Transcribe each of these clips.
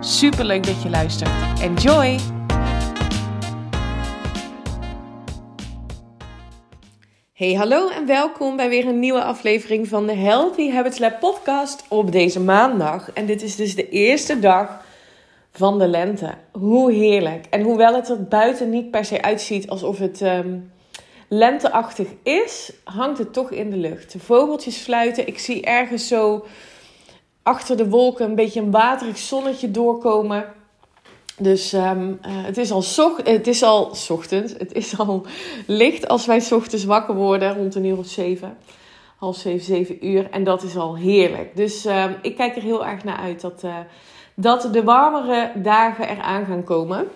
Super leuk dat je luistert. Enjoy! Hey, hallo en welkom bij weer een nieuwe aflevering van de Healthy Habits Lab podcast op deze maandag. En dit is dus de eerste dag van de lente. Hoe heerlijk. En hoewel het er buiten niet per se uitziet alsof het um, lenteachtig is, hangt het toch in de lucht. De vogeltjes fluiten. Ik zie ergens zo achter de wolken een beetje een waterig zonnetje doorkomen. Dus um, uh, het, is al zocht, het is al ochtends. Het is al licht als wij ochtends wakker worden rond een uur of zeven. Half zeven, zeven uur. En dat is al heerlijk. Dus um, ik kijk er heel erg naar uit dat, uh, dat de warmere dagen eraan gaan komen.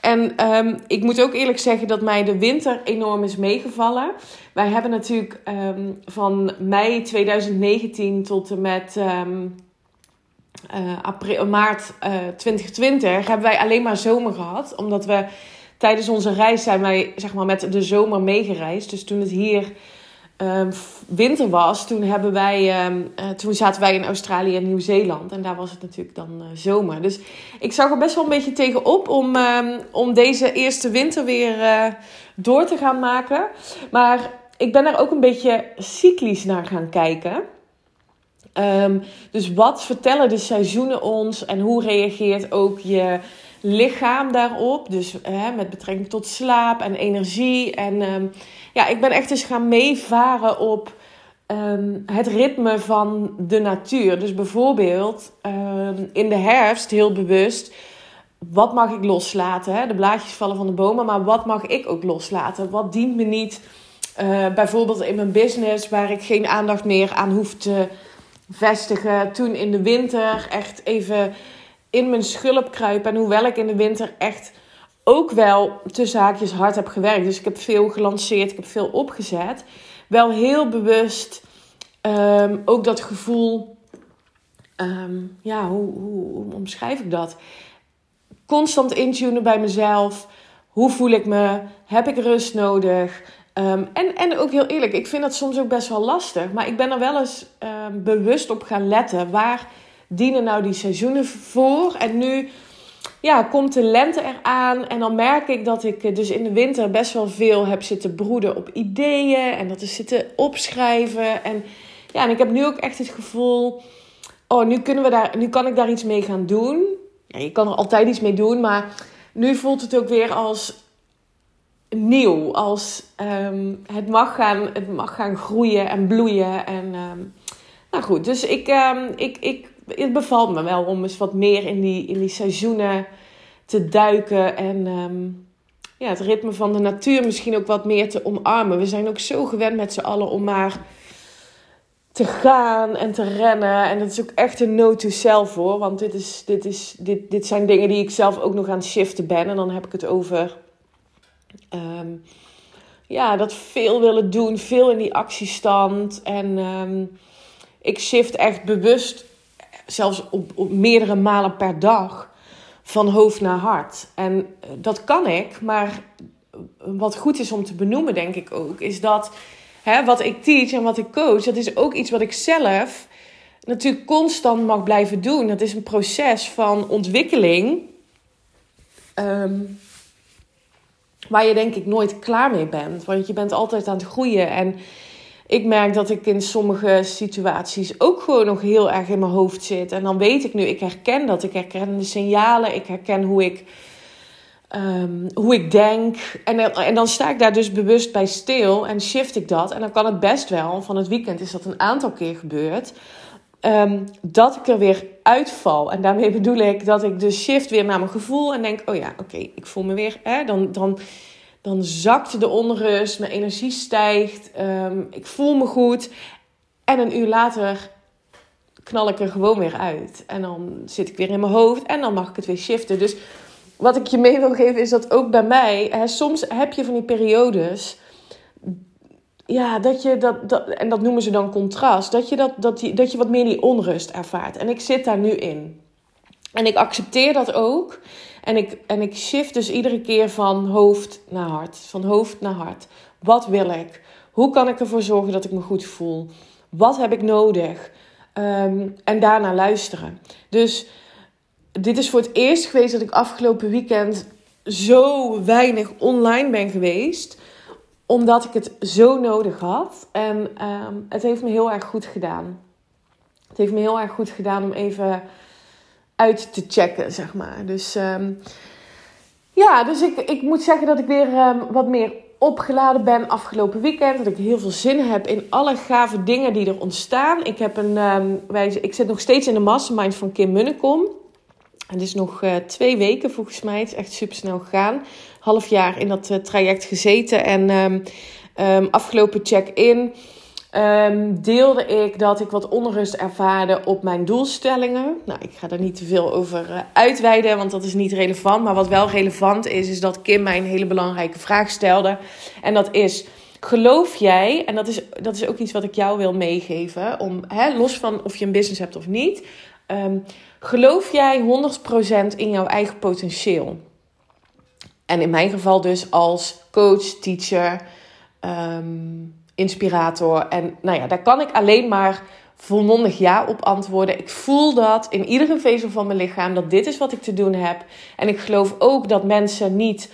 En um, ik moet ook eerlijk zeggen dat mij de winter enorm is meegevallen. Wij hebben natuurlijk van mei 2019 tot en met uh, april, maart uh, 2020 hebben wij alleen maar zomer gehad. Omdat we tijdens onze reis zijn wij zeg maar, met de zomer meegereisd. Dus toen het hier um, winter was, toen, hebben wij, um, uh, toen zaten wij in Australië en Nieuw-Zeeland. En daar was het natuurlijk dan zomer. Dus ik zag er best wel een beetje tegenop om, um, om deze eerste winter weer door te gaan maken. Maar ik ben er ook een beetje cyclisch naar gaan kijken. Um, dus wat vertellen de seizoenen ons en hoe reageert ook je lichaam daarop? Dus hè, met betrekking tot slaap en energie. En um, ja, ik ben echt eens gaan meevaren op um, het ritme van de natuur. Dus bijvoorbeeld in de herfst heel bewust. Wat mag ik loslaten? Hè? De blaadjes vallen van de bomen, maar wat mag ik ook loslaten? Wat dient me niet? Uh, bijvoorbeeld in mijn business, waar ik geen aandacht meer aan hoef te vestigen. Toen in de winter echt even in mijn schulp kruipen. En hoewel ik in de winter echt ook wel tussen haakjes hard heb gewerkt. Dus ik heb veel gelanceerd, ik heb veel opgezet. Wel heel bewust um, ook dat gevoel. Um, ja, hoe, hoe omschrijf ik dat? Constant intunen bij mezelf. Hoe voel ik me? Heb ik rust nodig? Um, en, en ook heel eerlijk, ik vind dat soms ook best wel lastig. Maar ik ben er wel eens um, bewust op gaan letten. Waar dienen nou die seizoenen voor? En nu ja, komt de lente eraan. En dan merk ik dat ik dus in de winter best wel veel heb zitten broeden op ideeën. En dat is zitten opschrijven. En, ja, en ik heb nu ook echt het gevoel... Oh, nu, kunnen we daar, nu kan ik daar iets mee gaan doen. Ja, je kan er altijd iets mee doen, maar nu voelt het ook weer als nieuw. Als um, het, mag gaan, het mag gaan groeien en bloeien. En, um, nou goed, dus ik, um, ik, ik, het bevalt me wel om eens wat meer in die, in die seizoenen te duiken. En ja, het ritme van de natuur misschien ook wat meer te omarmen. We zijn ook zo gewend met z'n allen om maar te gaan en te rennen. En dat is ook echt een note to self hoor. Want dit, is, dit, is, dit, dit zijn dingen die ik zelf ook nog aan het shiften ben. En dan heb ik het over Um, ja, dat veel willen doen, veel in die actiestand. En um, ik shift echt bewust, zelfs op, meerdere malen per dag, van hoofd naar hart. En dat kan ik, maar wat goed is om te benoemen, denk ik ook, is dat hè, wat ik teach en wat ik coach, dat is ook iets wat ik zelf natuurlijk constant mag blijven doen. Dat is een proces van ontwikkeling. Um, waar je denk ik nooit klaar mee bent. Want je bent altijd aan het groeien. En ik merk dat ik in sommige situaties ook gewoon nog heel erg in mijn hoofd zit. En dan weet ik nu, ik herken dat. Ik herken de signalen. Ik herken hoe ik, um, hoe ik denk. En, en dan sta ik daar dus bewust bij stil en shift ik dat. En dan kan het best wel. Van het weekend is dat een aantal keer gebeurd. Um, dat ik er weer uitval. En daarmee bedoel ik dat ik dus shift weer naar mijn gevoel en denk: oh ja, oké, ik voel me weer. Hè, dan, dan, dan zakt de onrust, mijn energie stijgt, um, ik voel me goed. En een uur later knal ik er gewoon weer uit. En dan zit ik weer in mijn hoofd en dan mag ik het weer shiften. Dus wat ik je mee wil geven is dat ook bij mij, hè, soms heb je van die periodes ja, dat je dat, dat, en dat noemen ze dan contrast, dat je, dat, dat, die, dat je wat meer die onrust ervaart. En ik zit daar nu in. En ik accepteer dat ook. En ik, en ik shift dus iedere keer van hoofd naar hart. Van hoofd naar hart. Wat wil ik? Hoe kan ik ervoor zorgen dat ik me goed voel? Wat heb ik nodig? Um, en daarna luisteren. Dus dit is voor het eerst geweest dat ik afgelopen weekend zo weinig online ben geweest omdat ik het zo nodig had. En ehm, het heeft me heel erg goed gedaan. Het heeft me heel erg goed gedaan om even uit te checken, zeg maar. Dus ehm, ja, dus ik, ik moet zeggen dat ik weer um, wat meer opgeladen ben afgelopen weekend. Dat ik heel veel zin heb in alle gave dingen die er ontstaan. Ik, heb een, wij, ik zit nog steeds in de mastermind van Kim Munnekom. Het is nog uh, twee weken volgens mij. Het is echt super snel gegaan. Half jaar in dat uh, traject gezeten. En um, um, afgelopen check-in um, deelde ik dat ik wat onrust ervaarde op mijn doelstellingen. Nou, ik ga daar niet te veel over uh, uitweiden, want dat is niet relevant. Maar wat wel relevant is, is dat Kim mij een hele belangrijke vraag stelde. En dat is. Geloof jij, en dat is, dat is ook iets wat ik jou wil meegeven, om, hè, los van of je een business hebt of niet, um, Geloof jij 100% in jouw eigen potentieel? En in mijn geval dus als coach, teacher, um, inspirator. En nou ja, daar kan ik alleen maar volmondig ja op antwoorden. Ik voel dat in iedere vezel van mijn lichaam dat dit is wat ik te doen heb. En ik geloof ook dat mensen niet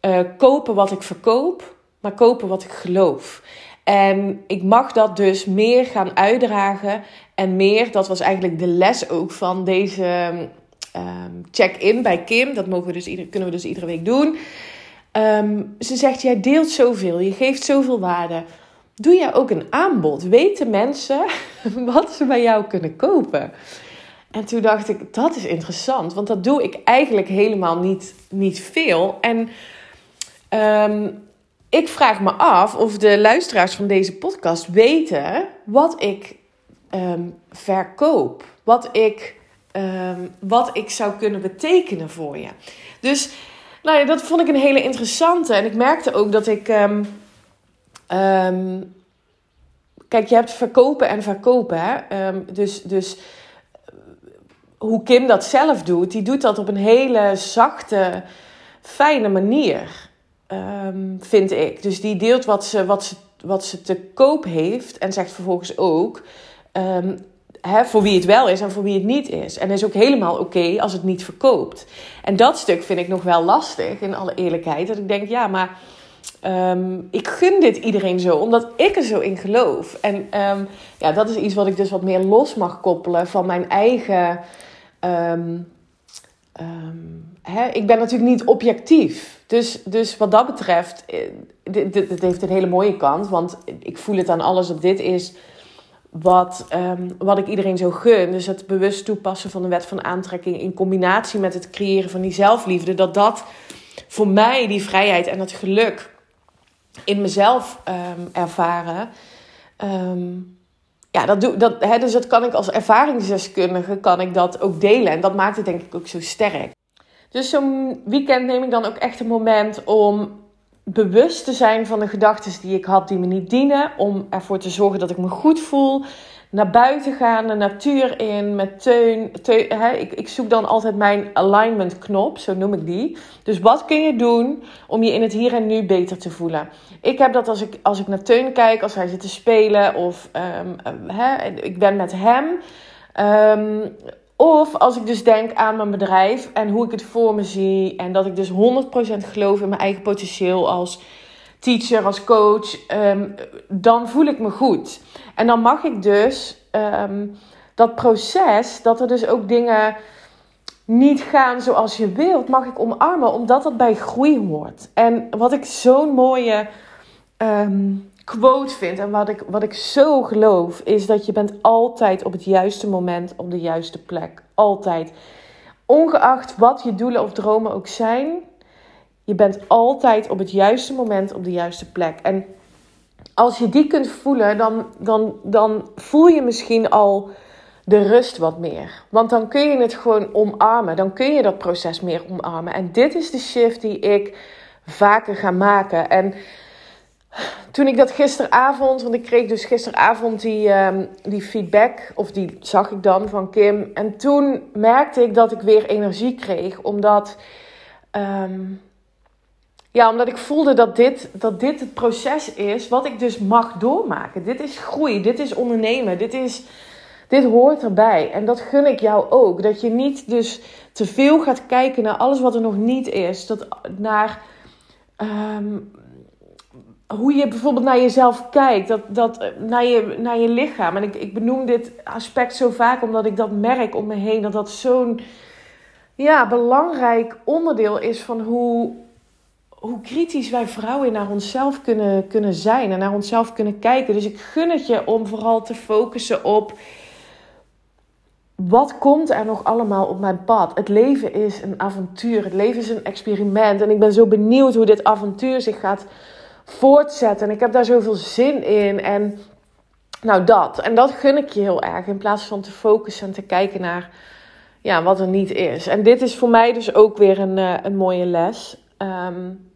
uh, kopen wat ik verkoop, maar kopen wat ik geloof. En ik mag dat dus meer gaan uitdragen en meer. Dat was eigenlijk de les ook van deze um, check-in bij Kim. Dat mogen we dus kunnen we dus iedere week doen. Um, ze zegt: Jij deelt zoveel, je geeft zoveel waarde. Doe jij ook een aanbod? Weten mensen wat ze bij jou kunnen kopen? En toen dacht ik, dat is interessant, want dat doe ik eigenlijk helemaal niet, niet veel. En ik vraag me af of de luisteraars van deze podcast weten wat ik um, verkoop. Wat ik, um, wat ik zou kunnen betekenen voor je. Dus nou ja, dat vond ik een hele interessante. En ik merkte ook dat ik. Um, kijk, je hebt verkopen en verkopen. Hè? dus, dus hoe Kim dat zelf doet, die doet dat op een hele zachte, fijne manier. Vind ik. Dus die deelt wat ze, wat, ze, wat ze te koop heeft en zegt vervolgens ook hè, voor wie het wel is en voor wie het niet is. En is ook helemaal oké als het niet verkoopt. En dat stuk vind ik nog wel lastig, in alle eerlijkheid. Dat ik denk, ja, maar um, ik gun dit iedereen zo, omdat ik er zo in geloof. En ja, dat is iets wat ik dus wat meer los mag koppelen van mijn eigen. Ik ben natuurlijk niet objectief. Dus, dus wat dat betreft, eh, dit, heeft een hele mooie kant. Want ik voel het aan alles dat dit is wat, um, wat ik iedereen zo gun. Dus het bewust toepassen van de wet van aantrekking in combinatie met het creëren van die zelfliefde. Dat dat voor mij die vrijheid en het geluk in mezelf um, ervaren. Um, ja, dat doe, dat, dus dat kan ik als ervaringsdeskundige kan ik dat ook delen. En dat maakt het denk ik ook zo sterk. Dus zo'n weekend neem ik dan ook echt een moment om bewust te zijn van de gedachten die ik had die me niet dienen. Om ervoor te zorgen dat ik me goed voel. Naar buiten gaan, de natuur in, met teun. teun hè, ik, ik zoek dan altijd mijn alignment knop, zo noem ik die. Dus wat kun je doen om je in het hier en nu beter te voelen? Ik heb dat als ik, als ik naar Teun kijk, als hij zit te spelen of um, hè, ik ben met hem. Um, of als ik dus denk aan mijn bedrijf en hoe ik het voor me zie. En dat ik dus 100% geloof in mijn eigen potentieel als teacher, als coach. Um, dan voel ik me goed. En dan mag ik dus um, dat proces, dat er dus ook dingen niet gaan zoals je wilt, mag ik omarmen. Omdat dat bij groei hoort. En wat ik zo'n mooie... Um, quote vind en wat ik, wat ik zo geloof, is dat je bent altijd op het juiste moment op de juiste plek. Altijd. Ongeacht wat je doelen of dromen ook zijn, je bent altijd op het juiste moment op de juiste plek. En als je die kunt voelen, dan, dan, dan voel je misschien al de rust wat meer. Want dan kun je het gewoon omarmen. Dan kun je dat proces meer omarmen. En dit is de shift die ik vaker ga maken. En toen ik dat gisteravond, want ik kreeg dus gisteravond die, um, die feedback, of die zag ik dan van Kim. En toen merkte ik dat ik weer energie kreeg, omdat, um, ja, omdat ik voelde dat dit, dat dit het proces is wat ik dus mag doormaken. Dit is groei, dit is ondernemen, dit, is, dit hoort erbij. En dat gun ik jou ook. Dat je niet dus te veel gaat kijken naar alles wat er nog niet is. Dat, naar. Um, hoe je bijvoorbeeld naar jezelf kijkt, dat, dat, eh, naar, je, naar je lichaam. En ik, ik benoem dit aspect zo vaak omdat ik dat merk om me heen, dat dat zo'n ja, belangrijk onderdeel is van hoe, hoe kritisch wij vrouwen naar onszelf kunnen, kunnen zijn en naar onszelf kunnen kijken. Dus ik gun het je om vooral te focussen op wat komt er nog allemaal op mijn pad? Het leven is een avontuur, het leven is een experiment en ik ben zo benieuwd hoe dit avontuur zich gaat voortzetten. En ik heb daar zoveel zin in. En nou dat. En dat gun ik je heel erg. In plaats van te focussen en te kijken naar ja, wat er niet is. En dit is voor mij dus ook weer een, uh, een mooie les. Um,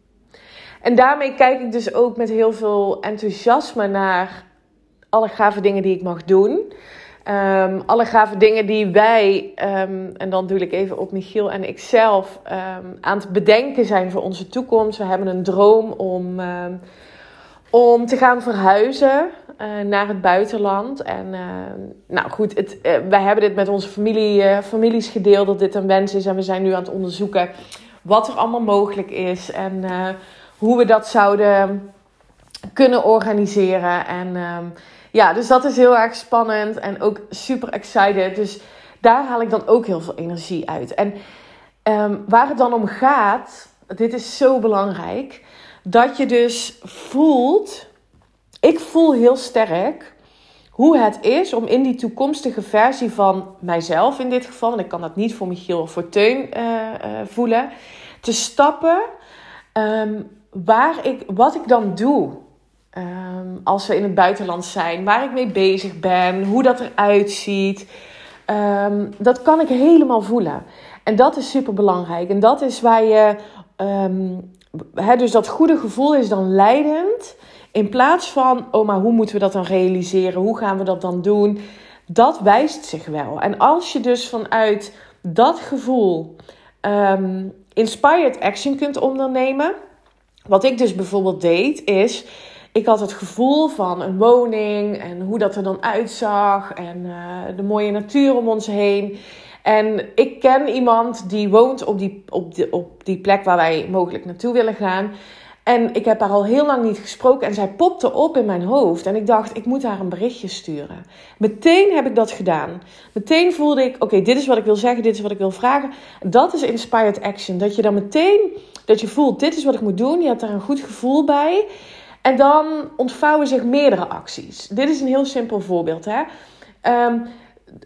en daarmee kijk ik dus ook met heel veel enthousiasme naar alle gave dingen die ik mag doen. Um, alle gave dingen die wij, um, en dan doe ik even op Michiel en ikzelf, um, aan het bedenken zijn voor onze toekomst. We hebben een droom om, om te gaan verhuizen uh, naar het buitenland. En nou goed, het, uh, wij hebben dit met onze familie, families gedeeld dat dit een wens is. En we zijn nu aan het onderzoeken wat er allemaal mogelijk is en hoe we dat zouden kunnen organiseren. En ja, dus dat is heel erg spannend en ook super excited. Dus daar haal ik dan ook heel veel energie uit. En um, waar het dan om gaat, dit is zo belangrijk, dat je dus voelt, ik voel heel sterk hoe het is om in die toekomstige versie van mijzelf in dit geval, en ik kan dat niet voor Michiel of voor Teun uh, uh, voelen, te stappen um, waar ik, wat ik dan doe. Um, als we in het buitenland zijn, waar ik mee bezig ben, hoe dat eruit ziet. Um, dat kan ik helemaal voelen. En dat is super belangrijk. En dat is waar je. He, dus dat goede gevoel is dan leidend. In plaats van, oh, maar hoe moeten we dat dan realiseren? Hoe gaan we dat dan doen? Dat wijst zich wel. En als je dus vanuit dat gevoel inspired action kunt ondernemen. Wat ik dus bijvoorbeeld deed, is ik had het gevoel van een woning en hoe dat er dan uitzag en uh, de mooie natuur om ons heen. En ik ken iemand die woont op die, op, de, op die plek waar wij mogelijk naartoe willen gaan. En ik heb haar al heel lang niet gesproken en zij popte op in mijn hoofd. En ik dacht, ik moet haar een berichtje sturen. Meteen heb ik dat gedaan. Meteen voelde ik, oké, dit is wat ik wil zeggen, dit is wat ik wil vragen. Dat is inspired action. Dat je dan meteen, dat je voelt, dit is wat ik moet doen. Je hebt daar een goed gevoel bij. En dan ontvouwen zich meerdere acties. Dit is een heel simpel voorbeeld. Hè? Um,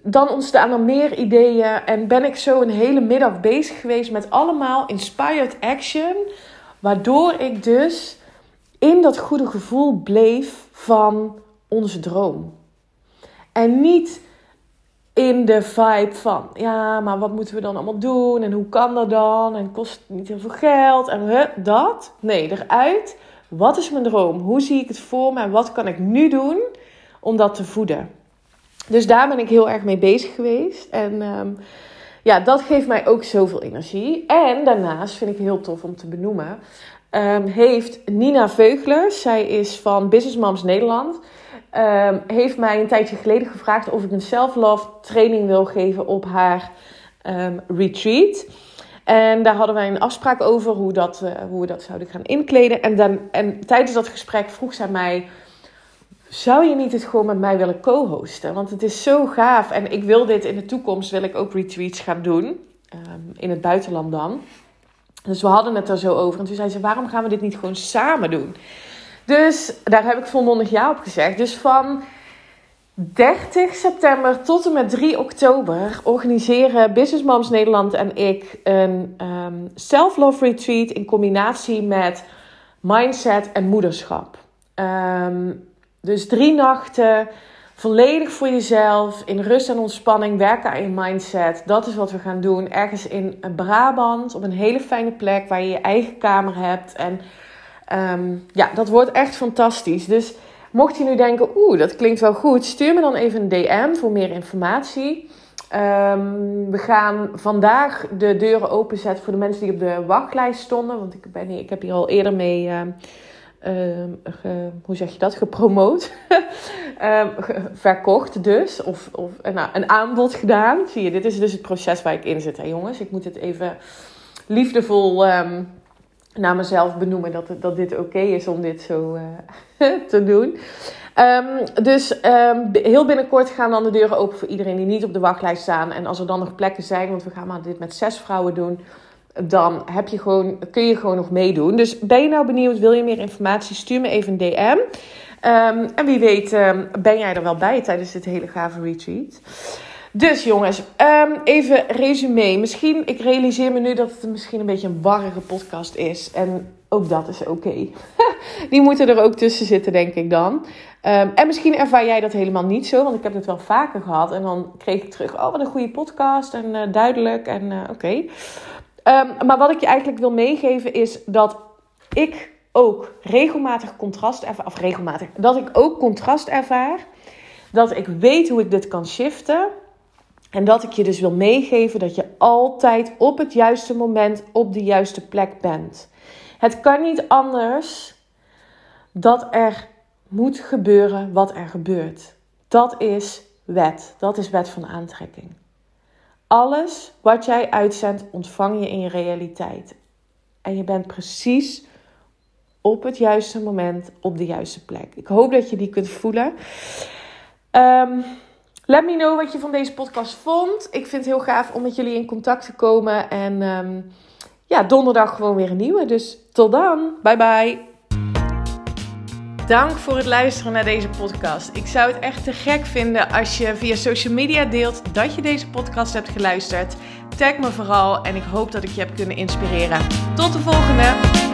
dan ontstaan er meer ideeën en ben ik zo een hele middag bezig geweest met allemaal inspired action. Waardoor ik dus in dat goede gevoel bleef van onze droom. En niet in de vibe van, ja, maar wat moeten we dan allemaal doen? En hoe kan dat dan? En kost het niet heel veel geld? En dat. Nee, eruit wat is mijn droom? Hoe zie ik het voor me? En wat kan ik nu doen om dat te voeden? Dus daar ben ik heel erg mee bezig geweest. En um, ja, dat geeft mij ook zoveel energie. En daarnaast vind ik heel tof om te benoemen. Um, heeft Nina Veuglers, zij is van Business Moms Nederland, um, heeft mij een tijdje geleden gevraagd of ik een self-love training wil geven op haar retreat. En daar hadden wij een afspraak over hoe, dat, uh, hoe we dat zouden gaan inkleden. En, dan, en tijdens dat gesprek vroeg zij mij: Zou je niet het gewoon met mij willen co-hosten? Want het is zo gaaf. En ik wil dit in de toekomst, wil ik ook retreats gaan doen. Um, in het buitenland dan. Dus we hadden het er zo over. En toen zei ze: Waarom gaan we dit niet gewoon samen doen? Dus daar heb ik volmondig ja op gezegd. Dus van 30 september tot en met 3 oktober organiseren Business Moms Nederland en ik een um, self-love retreat in combinatie met mindset en moederschap. Um, dus drie nachten volledig voor jezelf, in rust en ontspanning, werken aan je mindset. Dat is wat we gaan doen. Ergens in Brabant, op een hele fijne plek waar je je eigen kamer hebt. En ehm, ja, dat wordt echt fantastisch. Dus mocht je nu denken, oeh, dat klinkt wel goed, stuur me dan even een DM voor meer informatie. Ehm, we gaan vandaag de deuren openzetten voor de mensen die op de wachtlijst stonden. Want ik, ben, ik heb hier al eerder mee, uh, hoe zeg je dat, gepromoot. verkocht dus. Of, of nou, een aanbod gedaan. Zie je, dit is dus het proces waar ik in zit, hè, jongens. Ik moet het even liefdevol naar mezelf benoemen dat, dat dit oké is om dit zo uh, te doen. Um, dus um, heel binnenkort gaan dan de deuren open voor iedereen die niet op de wachtlijst staan. En als er dan nog plekken zijn, want we gaan maar dit met zes vrouwen doen, dan heb je gewoon, kun je gewoon nog meedoen. Dus ben je nou benieuwd, wil je meer informatie, stuur me even een DM. Um, en wie weet ben jij er wel bij tijdens dit hele gave retreat. Dus jongens, um, even resume. Misschien, ik realiseer me nu dat het misschien een beetje een warrige podcast is. En ook dat is oké. Die moeten er ook tussen zitten, denk ik dan. Um, en misschien ervaar jij dat helemaal niet zo, want ik heb het wel vaker gehad. En dan kreeg ik terug, oh wat een goede podcast en uh, duidelijk en uh, oké. Um, maar wat ik je eigenlijk wil meegeven is dat ik ook regelmatig contrast ervaar. Of regelmatig, dat ik ook contrast ervaar. Dat ik weet hoe ik dit kan shiften. En dat ik je dus wil meegeven dat je altijd op het juiste moment op de juiste plek bent. Het kan niet anders dat er moet gebeuren wat er gebeurt. Dat is wet. Dat is wet van aantrekking. Alles wat jij uitzendt, ontvang je in je realiteit. En je bent precies op het juiste moment op de juiste plek. Ik hoop dat je die kunt voelen. Um, Let me know wat je van deze podcast vond. Ik vind het heel gaaf om met jullie in contact te komen. En um, ja, donderdag gewoon weer een nieuwe. Dus tot dan. Bye bye. Dank voor het luisteren naar deze podcast. Ik zou het echt te gek vinden als je via social media deelt dat je deze podcast hebt geluisterd. Tag me vooral en ik hoop dat ik je heb kunnen inspireren. Tot de volgende!